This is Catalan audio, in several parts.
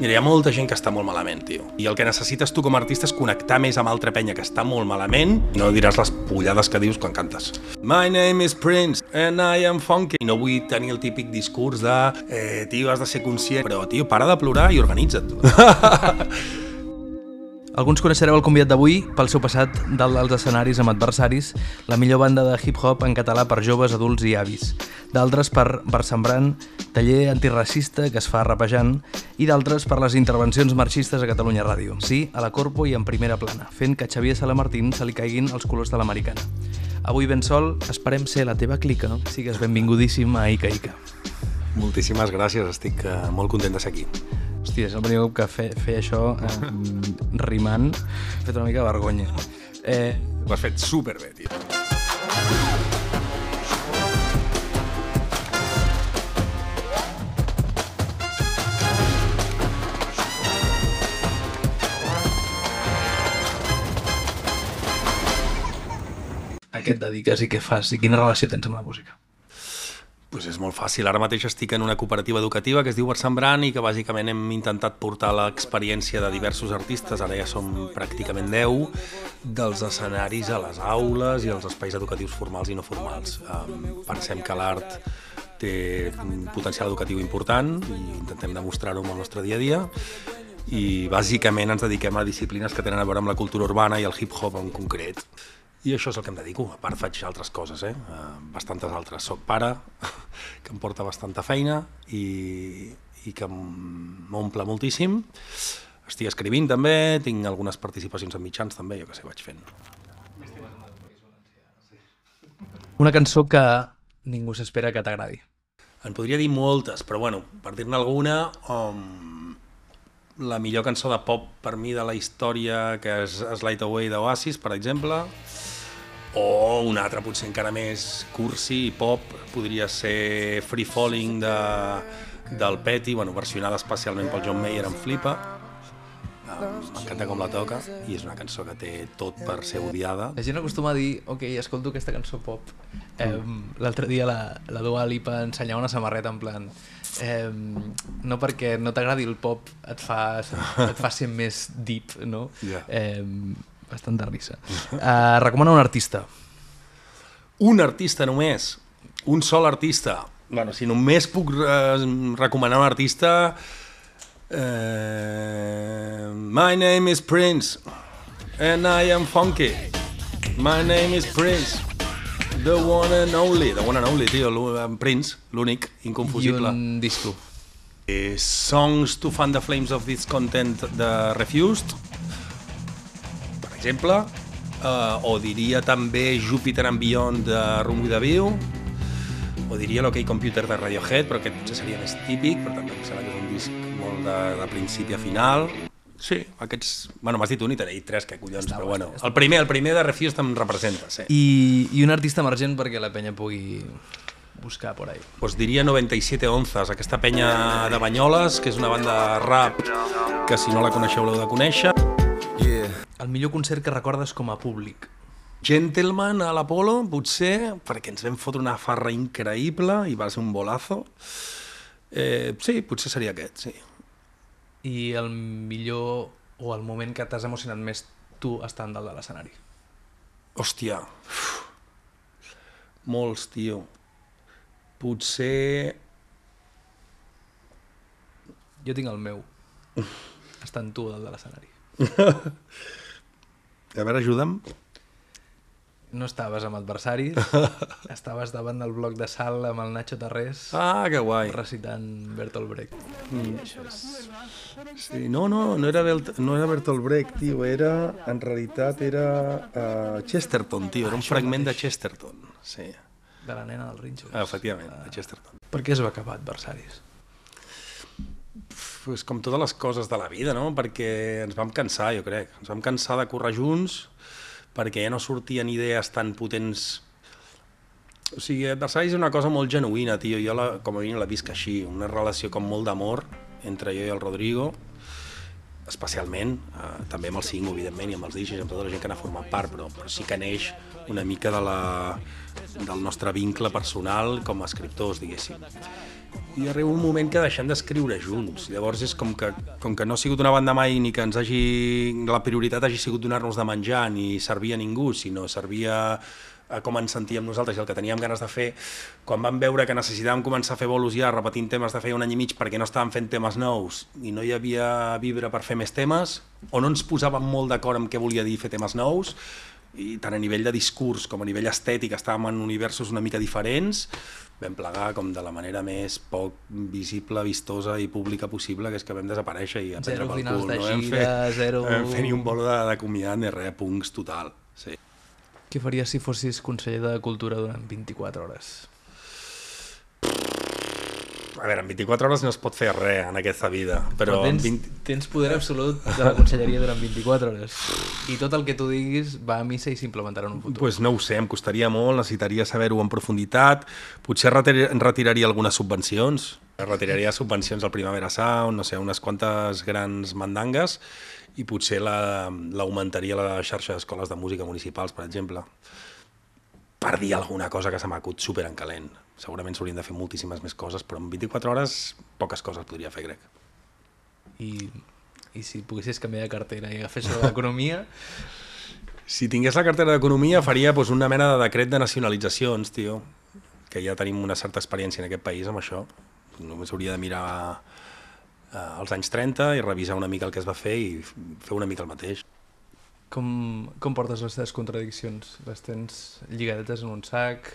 Mira, hi ha molta gent que està molt malament, tio. I el que necessites tu com a artista és connectar més amb altra penya que està molt malament i no diràs les pollades que dius quan cantes. My name is Prince and I am funky. I no vull tenir el típic discurs de eh, tio, has de ser conscient. Però, tio, para de plorar i organitza't. Alguns coneixereu el convidat d'avui pel seu passat dalt dels escenaris amb adversaris, la millor banda de hip-hop en català per joves, adults i avis. D'altres per Barsembrant, taller antiracista que es fa rapejant, i d'altres per les intervencions marxistes a Catalunya Ràdio. Sí, a la Corpo i en primera plana, fent que a Xavier Salamartín se li caiguin els colors de l'americana. Avui ben sol, esperem ser la teva clica. Sigues benvingudíssim a Ica Ica. Moltíssimes gràcies, estic uh, molt content de ser aquí. Hòstia, és el primer cop que fe, feia això eh, rimant. M'ha fet una mica de vergonya. Eh... Ho has fet superbé, tio. A què et dediques i què fas? I quina relació tens amb la música? Pues és molt fàcil. Ara mateix estic en una cooperativa educativa que es diu Barsembrant i que bàsicament hem intentat portar l'experiència de diversos artistes, ara ja som pràcticament 10, dels escenaris a les aules i als espais educatius formals i no formals. Um, pensem que l'art té un potencial educatiu important i intentem demostrar-ho amb el nostre dia a dia i bàsicament ens dediquem a disciplines que tenen a veure amb la cultura urbana i el hip-hop en concret. I això és el que em dedico. A part faig altres coses, eh? Uh, bastantes altres. Soc pare, que em porta bastanta feina i, i que m'omple moltíssim. Estic escrivint també, tinc algunes participacions en mitjans també, jo que sé, vaig fent. Una cançó que ningú s'espera que t'agradi. En podria dir moltes, però bueno, per dir-ne alguna, um, la millor cançó de pop per mi de la història, que és Slide Away d'Oasis, per exemple, o un altre potser encara més cursi i pop podria ser Free Falling de, del Petty, bueno, versionada especialment pel John Mayer en Flipa. M'encanta com la toca i és una cançó que té tot per ser odiada. La gent acostuma a dir, ok, escolto aquesta cançó pop. Eh, l'altre dia la, la Dua Lipa ensenyava una samarreta en plan eh, no perquè no t'agradi el pop et fa, et fa ser més deep no? Yeah. Eh, bastant de risa. Uh, recomana un artista. Un artista només? Un sol artista? Bueno, si només puc uh, recomanar un artista... Uh, my name is Prince and I am funky. My name is Prince. The one and only. The one and only, tio. Prince, l'únic, inconfusible. I un disco. Eh, songs to fan the flames of this content de Refused exemple, uh, o diria també Jupiter and Beyond de with a View, o diria l'OK Computer de Radiohead, però aquest potser seria més típic, però també em sembla que és un disc molt de, de principi a final. Sí, aquests... Bueno, m'has dit un i t'he dit tres, que collons, està però bueno. El primer, el primer de Refuse em representa, sí. I, I un artista emergent perquè la penya pugui buscar por ahí. Pues diria 97 onzas, aquesta penya de Banyoles, que és una banda rap que si no la coneixeu l'heu de conèixer. El millor concert que recordes com a públic? Gentleman a l'Apolo, potser, perquè ens vam fotre una farra increïble i va ser un bolazo. Eh, sí, potser seria aquest, sí. I el millor o el moment que t'has emocionat més tu estant dalt de l'escenari? Hòstia, uf. molts, tio. Potser... Jo tinc el meu, estant tu dalt de l'escenari. A veure, ajuda'm. No estaves amb adversaris, estaves davant del bloc de sal amb el Nacho Tarrés Ah, que guai. recitant Bertolt Brecht. Mm. Sí, no, no, no era, Belt, no era Bertolt Brecht, tio, era, en realitat era uh, Chesterton, tio, era un fragment de Chesterton, sí. De la nena del Rinxo. Ah, efectivament, de Chesterton. Per què es va acabar adversaris? Pues com totes les coses de la vida, no? Perquè ens vam cansar, jo crec. Ens vam cansar de córrer junts perquè ja no sortien idees tan potents o sigui, Adversaris és una cosa molt genuïna, tio. Jo, la, com a mínim, la visc així. Una relació com molt d'amor entre jo i el Rodrigo. especialment, eh, també amb el 5, evidentment, i amb els DJs, amb tota la gent que n'ha format part, però, però sí que neix una mica de la, del nostre vincle personal com a escriptors, diguéssim. I arriba un moment que deixem d'escriure junts. Llavors és com que, com que no ha sigut una banda mai ni que ens hagi... la prioritat hagi sigut donar-nos de menjar ni servir a ningú, sinó servir a, a com ens sentíem nosaltres i el que teníem ganes de fer, quan vam veure que necessitàvem començar a fer bolos ja repetint temes de feia un any i mig perquè no estàvem fent temes nous i no hi havia vibra per fer més temes, o no ens posàvem molt d'acord amb què volia dir fer temes nous, i tant a nivell de discurs com a nivell estètic estàvem en universos una mica diferents, vam plegar com de la manera més poc visible, vistosa i pública possible, que és que vam desaparèixer i a prendre pel cul. de no vam fer, zero- vam fer ni un bolo de, de comiat ni res, punts total. Sí. Què faries si fossis conseller de Cultura durant 24 hores? A veure, en 24 hores no es pot fer res en aquesta vida, però, Però tens, en 20... tens poder absolut de la conselleria durant 24 hores. I tot el que tu diguis va a missa i s'implementarà en un futur. pues no ho sé, em costaria molt, necessitaria saber-ho en profunditat, potser retir retiraria algunes subvencions, retiraria subvencions al Primavera Sound, no sé, unes quantes grans mandangues, i potser la- l'augmentaria la, la xarxa d'escoles de música municipals, per exemple, per dir alguna cosa que se m'acut super en calent. Segurament s'haurien de fer moltíssimes més coses, però en 24 hores poques coses podria fer, crec. I, I si poguessis canviar de cartera i agafés l'economia, Si tingués la cartera d'Economia faria doncs, una mena de decret de nacionalitzacions, tio, que ja tenim una certa experiència en aquest país amb això. Només hauria de mirar eh, als anys 30 i revisar una mica el que es va fer i fer una mica el mateix. Com, com portes les teves contradiccions? Les tens lligadetes en un sac?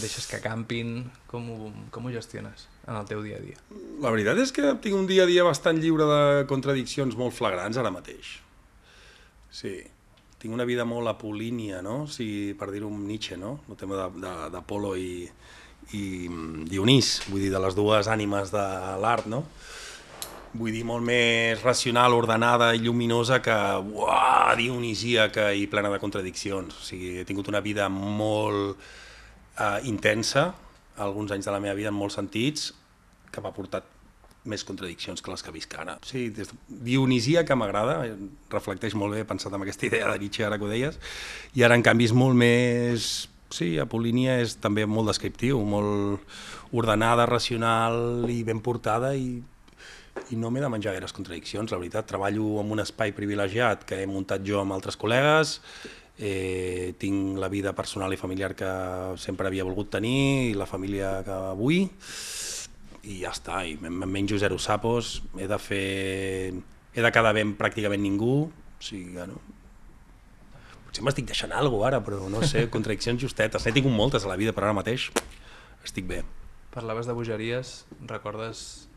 Deixes que campin? Com ho, com ho gestiones en el teu dia a dia? La veritat és que tinc un dia a dia bastant lliure de contradiccions molt flagrants ara mateix. Sí, tinc una vida molt apolínia, no? O sigui, per dir-ho amb Nietzsche, no? El tema d'Apolo i, i mm, Dionís, vull dir, de les dues ànimes de l'art, no? Vull dir, molt més racional, ordenada i lluminosa que uah, dionisíaca i plena de contradiccions. O sigui, he tingut una vida molt eh, intensa, alguns anys de la meva vida en molts sentits, que m'ha portat més contradiccions que les que visc ara. Sí, des de... Dionisia, que m'agrada, reflecteix molt bé, he pensat en aquesta idea de Nietzsche ara que ho deies, i ara en canvi és molt més... Sí, Apolínia és també molt descriptiu, molt ordenada, racional i ben portada i, i no m'he de menjar gaires contradiccions, la veritat. Treballo en un espai privilegiat que he muntat jo amb altres col·legues, eh, tinc la vida personal i familiar que sempre havia volgut tenir i la família que vull i ja està, i em menjo zero sapos, he de fer... he de quedar bé amb pràcticament ningú, o sigui que no... Potser m'estic deixant alguna cosa ara, però no sé, contradiccions justetes. N'he tingut moltes a la vida, però ara mateix estic bé. Parlaves de bogeries, recordes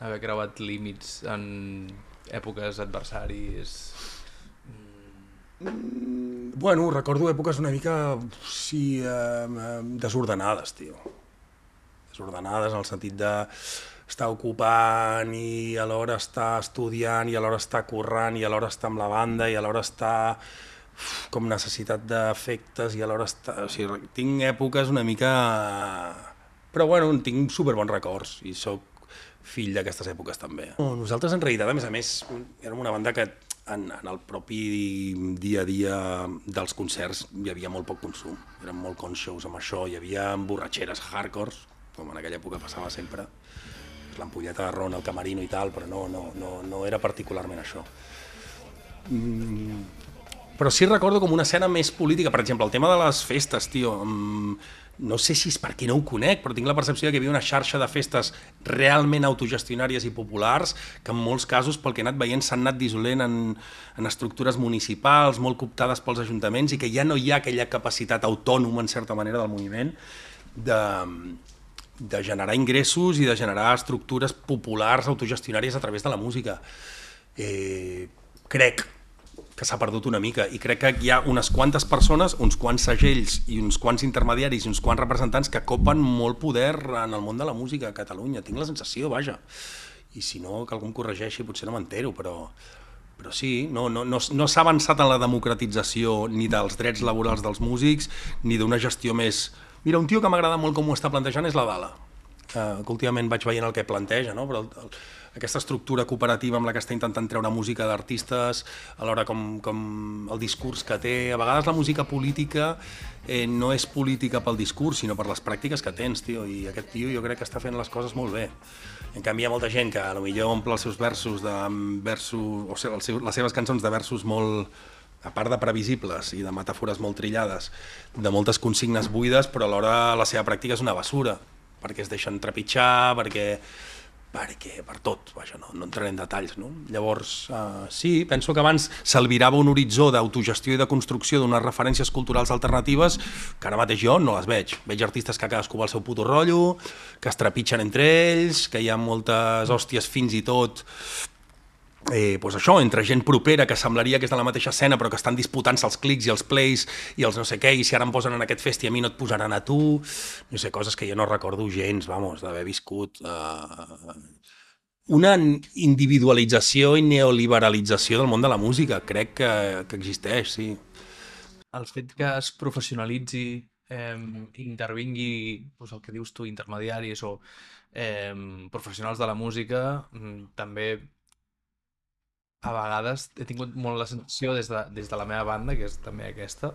haver creuat límits en èpoques adversaris... Bueno, recordo èpoques una mica, sí, eh, desordenades, tio. Desordenades en el sentit de estar ocupant i alhora estar estudiant i alhora estar currant i alhora estar amb la banda i alhora uf, com necessitat d'efectes i alhora estar... O sigui, tinc èpoques una mica... Però bueno, en tinc superbons records i sóc fill d'aquestes èpoques també. No, nosaltres en realitat, a més a més, érem una banda que en, en el propi dia a dia dels concerts hi havia molt poc consum. Eren molt conscious amb això, hi havia borratxeres hardcores, com en aquella època passava sempre, l'ampolleta de ron al camerino i tal, però no, no, no, no era particularment això. Mm, però sí recordo com una escena més política, per exemple, el tema de les festes, tio, mm, no sé si és perquè no ho conec, però tinc la percepció que hi havia una xarxa de festes realment autogestionàries i populars que en molts casos, pel que he anat veient, s'han anat dissolent en, en estructures municipals, molt cooptades pels ajuntaments i que ja no hi ha aquella capacitat autònoma, en certa manera, del moviment de, de generar ingressos i de generar estructures populars autogestionàries a través de la música. Eh, crec que s'ha perdut una mica i crec que hi ha unes quantes persones, uns quants segells i uns quants intermediaris i uns quants representants que copen molt poder en el món de la música a Catalunya. Tinc la sensació, vaja. I si no, que algú em corregeixi, potser no m'entero, però, però sí, no, no, no, no s'ha avançat en la democratització ni dels drets laborals dels músics ni d'una gestió més... Mira, un tio que m'agrada molt com ho està plantejant és la Dala, que, que últimament vaig veient el que planteja, no? però el, el, aquesta estructura cooperativa amb la que està intentant treure música d'artistes, alhora com, com el discurs que té. A vegades la música política eh, no és política pel discurs, sinó per les pràctiques que tens, tio, i aquest tio jo crec que està fent les coses molt bé. En canvi, hi ha molta gent que potser omple els seus versos de versos, o sigui, les seves cançons de versos molt, a part de previsibles i de metàfores molt trillades, de moltes consignes buides, però alhora la seva pràctica és una basura, perquè es deixen trepitjar, perquè perquè per tot, vaja, no, no entraré en detalls. No? Llavors, uh, sí, penso que abans s'albirava un horitzó d'autogestió i de construcció d'unes referències culturals alternatives que ara mateix jo no les veig. Veig artistes que cadascú va al seu puto rotllo, que es trepitgen entre ells, que hi ha moltes hòsties fins i tot eh, pues això, entre gent propera que semblaria que és de la mateixa escena però que estan disputant-se els clics i els plays i els no sé què, i si ara em posen en aquest festi a mi no et posaran a tu, no sé, coses que jo no recordo gens, vamos, d'haver viscut eh, una individualització i neoliberalització del món de la música, crec que, que existeix, sí. El fet que es professionalitzi, eh, intervingui, doncs el que dius tu, intermediaris o eh, professionals de la música, mm, també a vegades he tingut molt la sensació des de, des de la meva banda, que és també aquesta,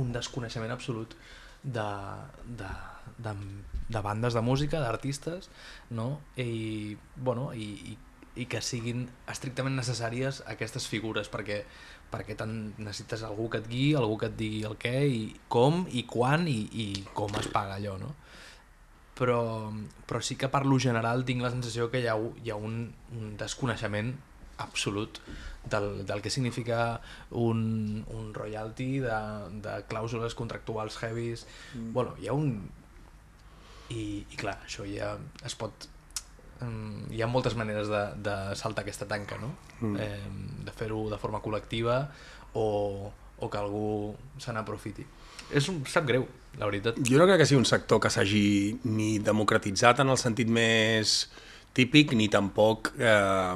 un desconeixement absolut de, de, de, de bandes de música, d'artistes, no? I, bueno, i, i, i que siguin estrictament necessàries aquestes figures, perquè, perquè necessites algú que et guiï, algú que et digui el què, i com, i quan, i, i com es paga allò, no? Però, però sí que per lo general tinc la sensació que hi ha, hi ha un, un desconeixement absolut del, del que significa un, un royalty, de, de clàusules contractuals heavies... Mm. Bueno, hi ha un... I, I clar, això ja es pot... Um, hi ha moltes maneres de, de saltar aquesta tanca, no? Mm. Eh, de fer-ho de forma col·lectiva o, o que algú se n'aprofiti. És un, sap greu, la veritat. Jo no crec que sigui un sector que s'hagi ni democratitzat en el sentit més típic ni tampoc eh,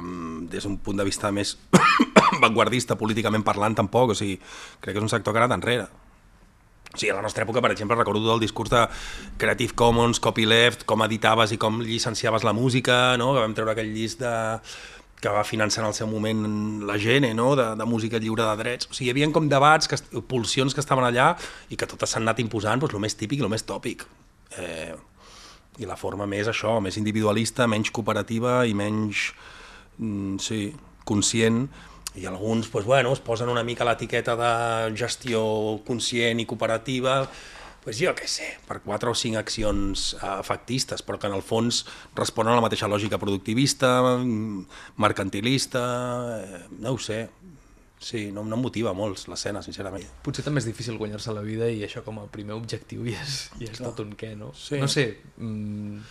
des d'un punt de vista més vanguardista políticament parlant tampoc, o sigui, crec que és un sector que ha anat enrere. O sigui, a la nostra època, per exemple, recordo tot el discurs de Creative Commons, copyleft, com editaves i com llicenciaves la música, no? que vam treure aquell llist de que va finançar en el seu moment la gent, no? de, de música lliure de drets. O sigui, hi havia com debats, que, pulsions que estaven allà i que totes s'han anat imposant doncs, el més típic i el més tòpic. Eh, i la forma més això, més individualista, menys cooperativa i menys, mm, sí, conscient, i alguns pues, bueno, es posen una mica l'etiqueta de gestió conscient i cooperativa, pues jo què sé, per quatre o cinc accions eh, efectistes, però que en el fons responen a la mateixa lògica productivista, mm, mercantilista, eh, no ho sé, Sí, no, no em motiva molt l'escena, sincerament. Potser també és difícil guanyar-se la vida i això com a primer objectiu ja és, ja és tot un què, no? Sí. No sé, mm,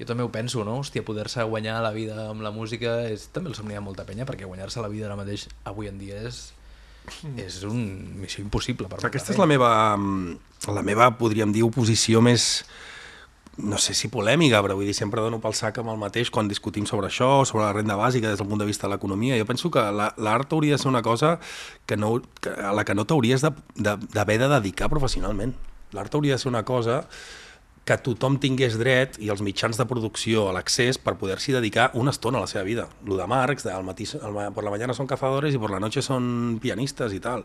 jo també ho penso, no? Hòstia, poder-se guanyar la vida amb la música és, també el somnia molta penya, perquè guanyar-se la vida ara mateix, avui en dia, és, mm. és una missió impossible. Per Aquesta és la meva, mm, la meva, podríem dir, oposició més no sé si polèmica, però vull dir, sempre dono pel sac amb el mateix quan discutim sobre això, sobre la renda bàsica des del punt de vista de l'economia. Jo penso que l'art hauria de ser una cosa que no, que, a la que no t'hauries d'haver de, de, de dedicar professionalment. L'art hauria de ser una cosa que tothom tingués dret i els mitjans de producció a l'accés per poder-s'hi dedicar una estona a la seva vida. Lo de Marx, de, al matí, al, per la mañana són cazadores i per la noche són pianistes i tal.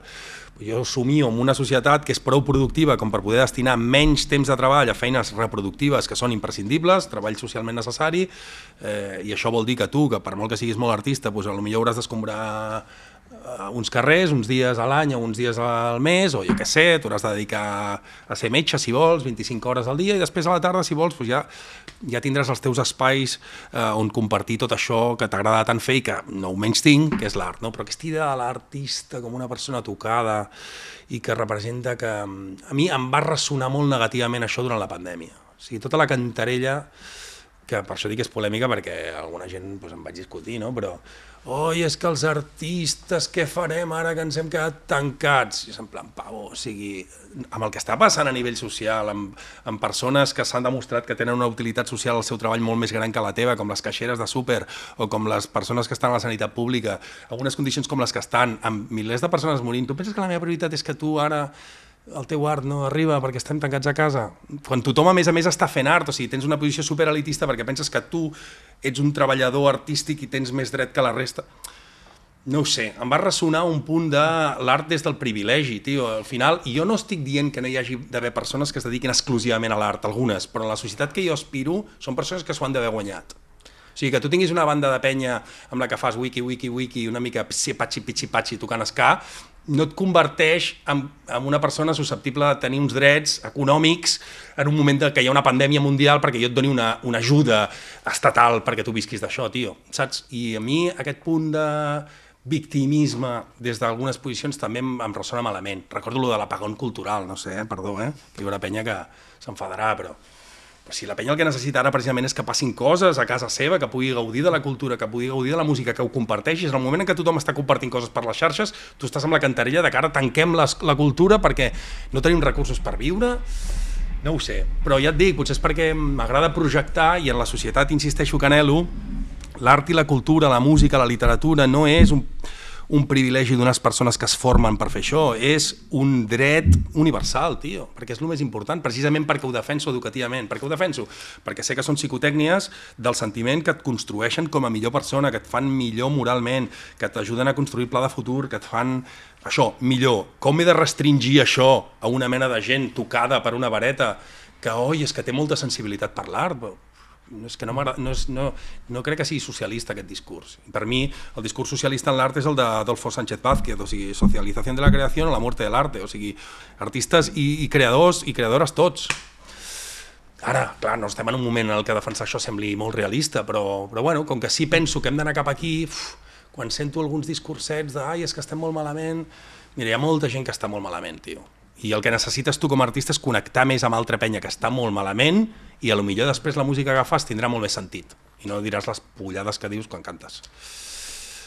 Jo somio en una societat que és prou productiva com per poder destinar menys temps de treball a feines reproductives que són imprescindibles, treball socialment necessari, eh, i això vol dir que tu, que per molt que siguis molt artista, doncs, potser hauràs d'escombrar uns carrers, uns dies a l'any o uns dies al mes, o jo què sé, t'hauràs de dedicar a ser metge si vols, 25 hores al dia, i després a la tarda, si vols, doncs ja, ja tindràs els teus espais uh, on compartir tot això que t'agrada tant fer i que no ho menys tinc, que és l'art, no? però aquesta idea de l'artista com una persona tocada i que representa que... A mi em va ressonar molt negativament això durant la pandèmia. O sigui, tota la cantarella que per això dic que és polèmica perquè alguna gent doncs, em vaig discutir, no? però oi, és que els artistes, què farem ara que ens hem quedat tancats? I és en plan, pavo, o sigui, amb el que està passant a nivell social, amb, amb persones que s'han demostrat que tenen una utilitat social al seu treball molt més gran que la teva, com les caixeres de súper, o com les persones que estan a la sanitat pública, algunes condicions com les que estan, amb milers de persones morint, tu penses que la meva prioritat és que tu ara el teu art no arriba perquè estem tancats a casa. Quan tothom, a més a més, està fent art, o sigui, tens una posició superelitista perquè penses que tu ets un treballador artístic i tens més dret que la resta. No ho sé, em va ressonar un punt de l'art des del privilegi, tio. Al final, jo no estic dient que no hi hagi d'haver persones que es dediquin exclusivament a l'art, algunes, però en la societat que jo aspiro són persones que s'ho han d'haver guanyat. O sigui, que tu tinguis una banda de penya amb la que fas wiki, wiki, wiki, una mica psi, patxi, pitxi, patxi, tocant ska, no et converteix en, en una persona susceptible de tenir uns drets econòmics en un moment que hi ha una pandèmia mundial perquè jo et doni una, una ajuda estatal perquè tu visquis d'això, tio, saps? I a mi aquest punt de victimisme des d'algunes posicions també em, em ressona malament. Recordo lo de l'apagón cultural, no sé, eh? perdó, eh? hi haurà penya que s'enfadarà, però si la penya el que necessita ara precisament és que passin coses a casa seva, que pugui gaudir de la cultura, que pugui gaudir de la música, que ho comparteixis. En el moment en què tothom està compartint coses per les xarxes, tu estàs amb la cantarella de cara, tanquem les, la cultura perquè no tenim recursos per viure. No ho sé, però ja et dic, potser és perquè m'agrada projectar i en la societat, insisteixo que anelo, l'art i la cultura, la música, la literatura no és un un privilegi d'unes persones que es formen per fer això, és un dret universal, tio, perquè és el més important, precisament perquè ho defenso educativament. Per què ho defenso? Perquè sé que són psicotècnies del sentiment que et construeixen com a millor persona, que et fan millor moralment, que t'ajuden a construir pla de futur, que et fan això, millor. Com he de restringir això a una mena de gent tocada per una vareta que, oi, és que té molta sensibilitat per l'art? No és que no, no, és, no, no crec que sigui socialista aquest discurs. Per mi, el discurs socialista en l'art és el d'Adolfo Sánchez Vázquez, o sigui, socialització de la creació o la muerte de l'arte, o sigui, artistes i, i creadors i creadores tots. Ara, clar, no estem en un moment en el que defensar això sembli molt realista, però, però bueno, com que sí penso que hem d'anar cap aquí, uf, quan sento alguns discursets de ai, és que estem molt malament, mira, hi ha molta gent que està molt malament, tio i el que necessites tu com a artista és connectar més amb altra penya que està molt malament i a lo millor després la música que fas tindrà molt més sentit i no diràs les pullades que dius quan cantes.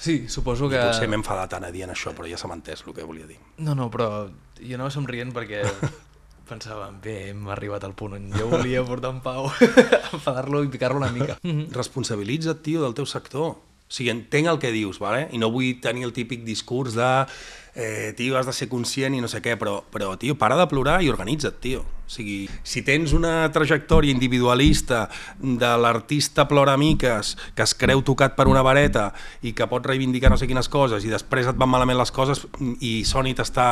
Sí, suposo que... I potser m'he enfadat tant a dir en això, però ja s'ha entès el que volia dir. No, no, però jo anava somrient perquè pensava, bé, hem arribat al punt on jo volia portar en pau, enfadar-lo i picar-lo una mica. Responsabilitza't, tio, del teu sector. O sigui, entenc el que dius, vale? i no vull tenir el típic discurs de eh, tio, has de ser conscient i no sé què, però, però tio, para de plorar i organitza't, tio. O sigui, si tens una trajectòria individualista de l'artista ploramiques que es creu tocat per una vareta i que pot reivindicar no sé quines coses i després et van malament les coses i Sony t'està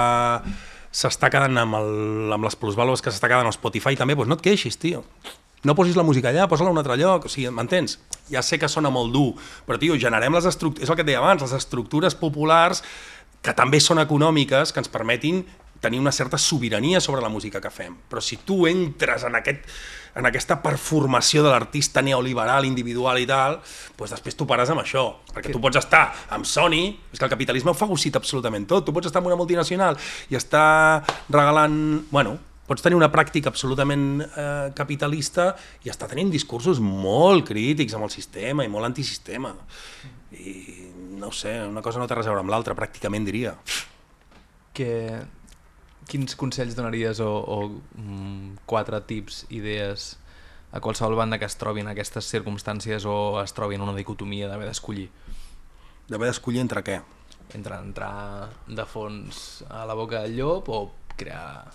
s'està quedant amb, el, amb les plusvàlues que s'està quedant a Spotify també, doncs no et queixis, tio. No posis la música allà, posa-la a un altre lloc, o sigui, m'entens? Ja sé que sona molt dur, però, tio, generem les estructures, és el que et deia abans, les estructures populars que també són econòmiques, que ens permetin tenir una certa sobirania sobre la música que fem. Però si tu entres en, aquest, en aquesta performació de l'artista neoliberal, individual i tal, doncs després tu pares amb això. Perquè tu pots estar amb Sony, és que el capitalisme ho fagocita absolutament tot. Tu pots estar amb una multinacional i estar regalant... Bueno, pots tenir una pràctica absolutament eh, capitalista i estar tenint discursos molt crítics amb el sistema i molt antisistema. I no sé, una cosa no té res a veure amb l'altra, pràcticament diria. Que, quins consells donaries o, o mm, quatre tips, idees a qualsevol banda que es trobi en aquestes circumstàncies o es trobi en una dicotomia d'haver d'escollir? D'haver d'escollir entre què? Entre entrar de fons a la boca del llop o crear...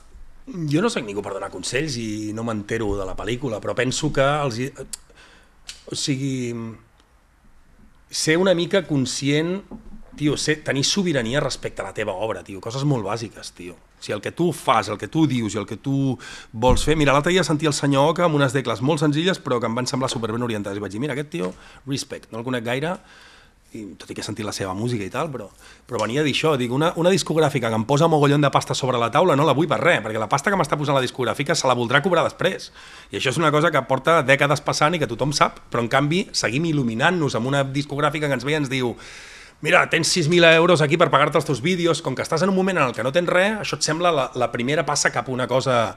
Jo no soc ningú per donar consells i no m'entero de la pel·lícula, però penso que els... O sigui, ser una mica conscient, tio, ser, tenir sobirania respecte a la teva obra, tio, coses molt bàsiques, tio. Sigui, el que tu fas, el que tu dius i el que tu vols fer... Mira, l'altre dia sentia el senyor Oca amb unes decles molt senzilles però que em van semblar superben orientades. I vaig dir, mira, aquest tio, respect, no el conec gaire, i tot i que he sentit la seva música i tal, però, però venia a dir això, dic, una, una discogràfica que em posa mogollon de pasta sobre la taula no la vull per res, perquè la pasta que m'està posant la discogràfica se la voldrà cobrar després. I això és una cosa que porta dècades passant i que tothom sap, però en canvi seguim il·luminant-nos amb una discogràfica que ens ve i ens diu mira, tens 6.000 euros aquí per pagar-te els teus vídeos, com que estàs en un moment en el que no tens res, això et sembla la, la primera passa cap a una cosa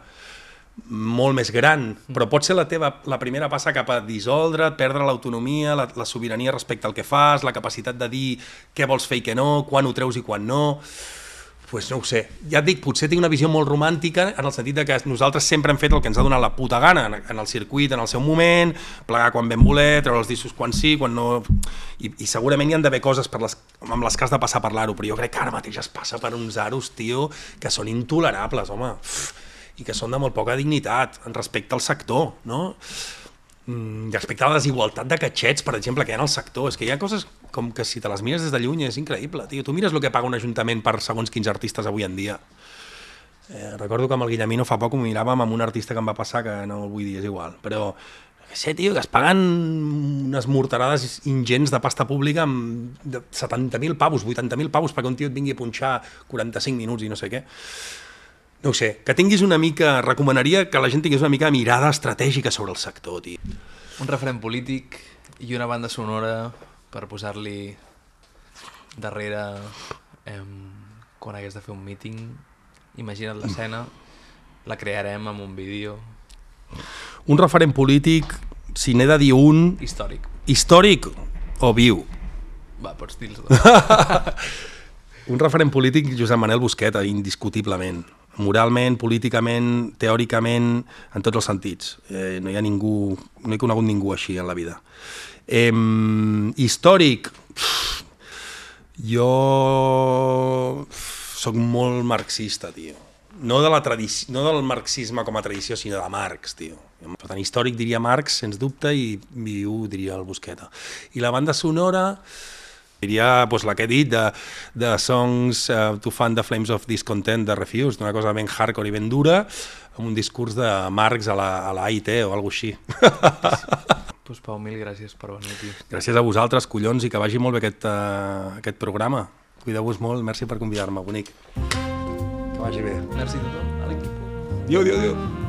molt més gran, però pot ser la teva la primera passa cap a dissoldre, perdre l'autonomia, la, la sobirania respecte al que fas, la capacitat de dir què vols fer i què no, quan ho treus i quan no... pues no ho sé. Ja et dic, potser tinc una visió molt romàntica en el sentit de que nosaltres sempre hem fet el que ens ha donat la puta gana en, en el circuit, en el seu moment, plegar quan vam voler, treure els discos quan sí, quan no... I, i segurament hi han d'haver coses per les, amb les que has de passar a parlar-ho, però jo crec que ara mateix es passa per uns aros, tio, que són intolerables, home, Uf, i que són de molt poca dignitat en respecte al sector, no? Mm, respecte a la desigualtat de catxets, per exemple, que hi ha en el sector. És que hi ha coses com que si te les mires des de lluny és increïble, tio. Tu mires el que paga un ajuntament per segons quins artistes avui en dia. Eh, recordo que amb el Guillemino fa poc ho miràvem amb un artista que em va passar, que no vull dir, és igual, però que sé, tio, que es paguen unes morterades ingents de pasta pública amb 70.000 pavos, 80.000 pavos perquè un tio et vingui a punxar 45 minuts i no sé què no sé, que tinguis una mica, recomanaria que la gent tingués una mica mirada estratègica sobre el sector, tio. Un referent polític i una banda sonora per posar-li darrere eh, quan hagués de fer un míting. Imagina't l'escena, la crearem amb un vídeo. Un referent polític, si n'he de dir un... Històric. Històric o viu? Va, pots dir-los un referent polític, Josep Manel Busqueta, indiscutiblement moralment, políticament, teòricament, en tots els sentits. Eh, no hi ha ningú, no he conegut ningú així en la vida. Eh, històric, pff, jo sóc molt marxista, tio. No, de la tradició, no del marxisme com a tradició, sinó de Marx, tio. Per tant, històric diria Marx, sens dubte, i viu diria el Busqueta. I la banda sonora Diria pues, la que he dit de, de songs uh, to fan the flames of discontent de Refuse, una cosa ben hardcore i ben dura, amb un discurs de Marx a la, a la AIT o alguna així. pues, Pau, mil gràcies per venir aquí. Gràcies a vosaltres, collons, i que vagi molt bé aquest, uh, aquest programa. Cuideu-vos molt, merci per convidar-me, bonic. Que vagi bé. Merci a tothom, a l'equip. Adéu, adéu, adéu.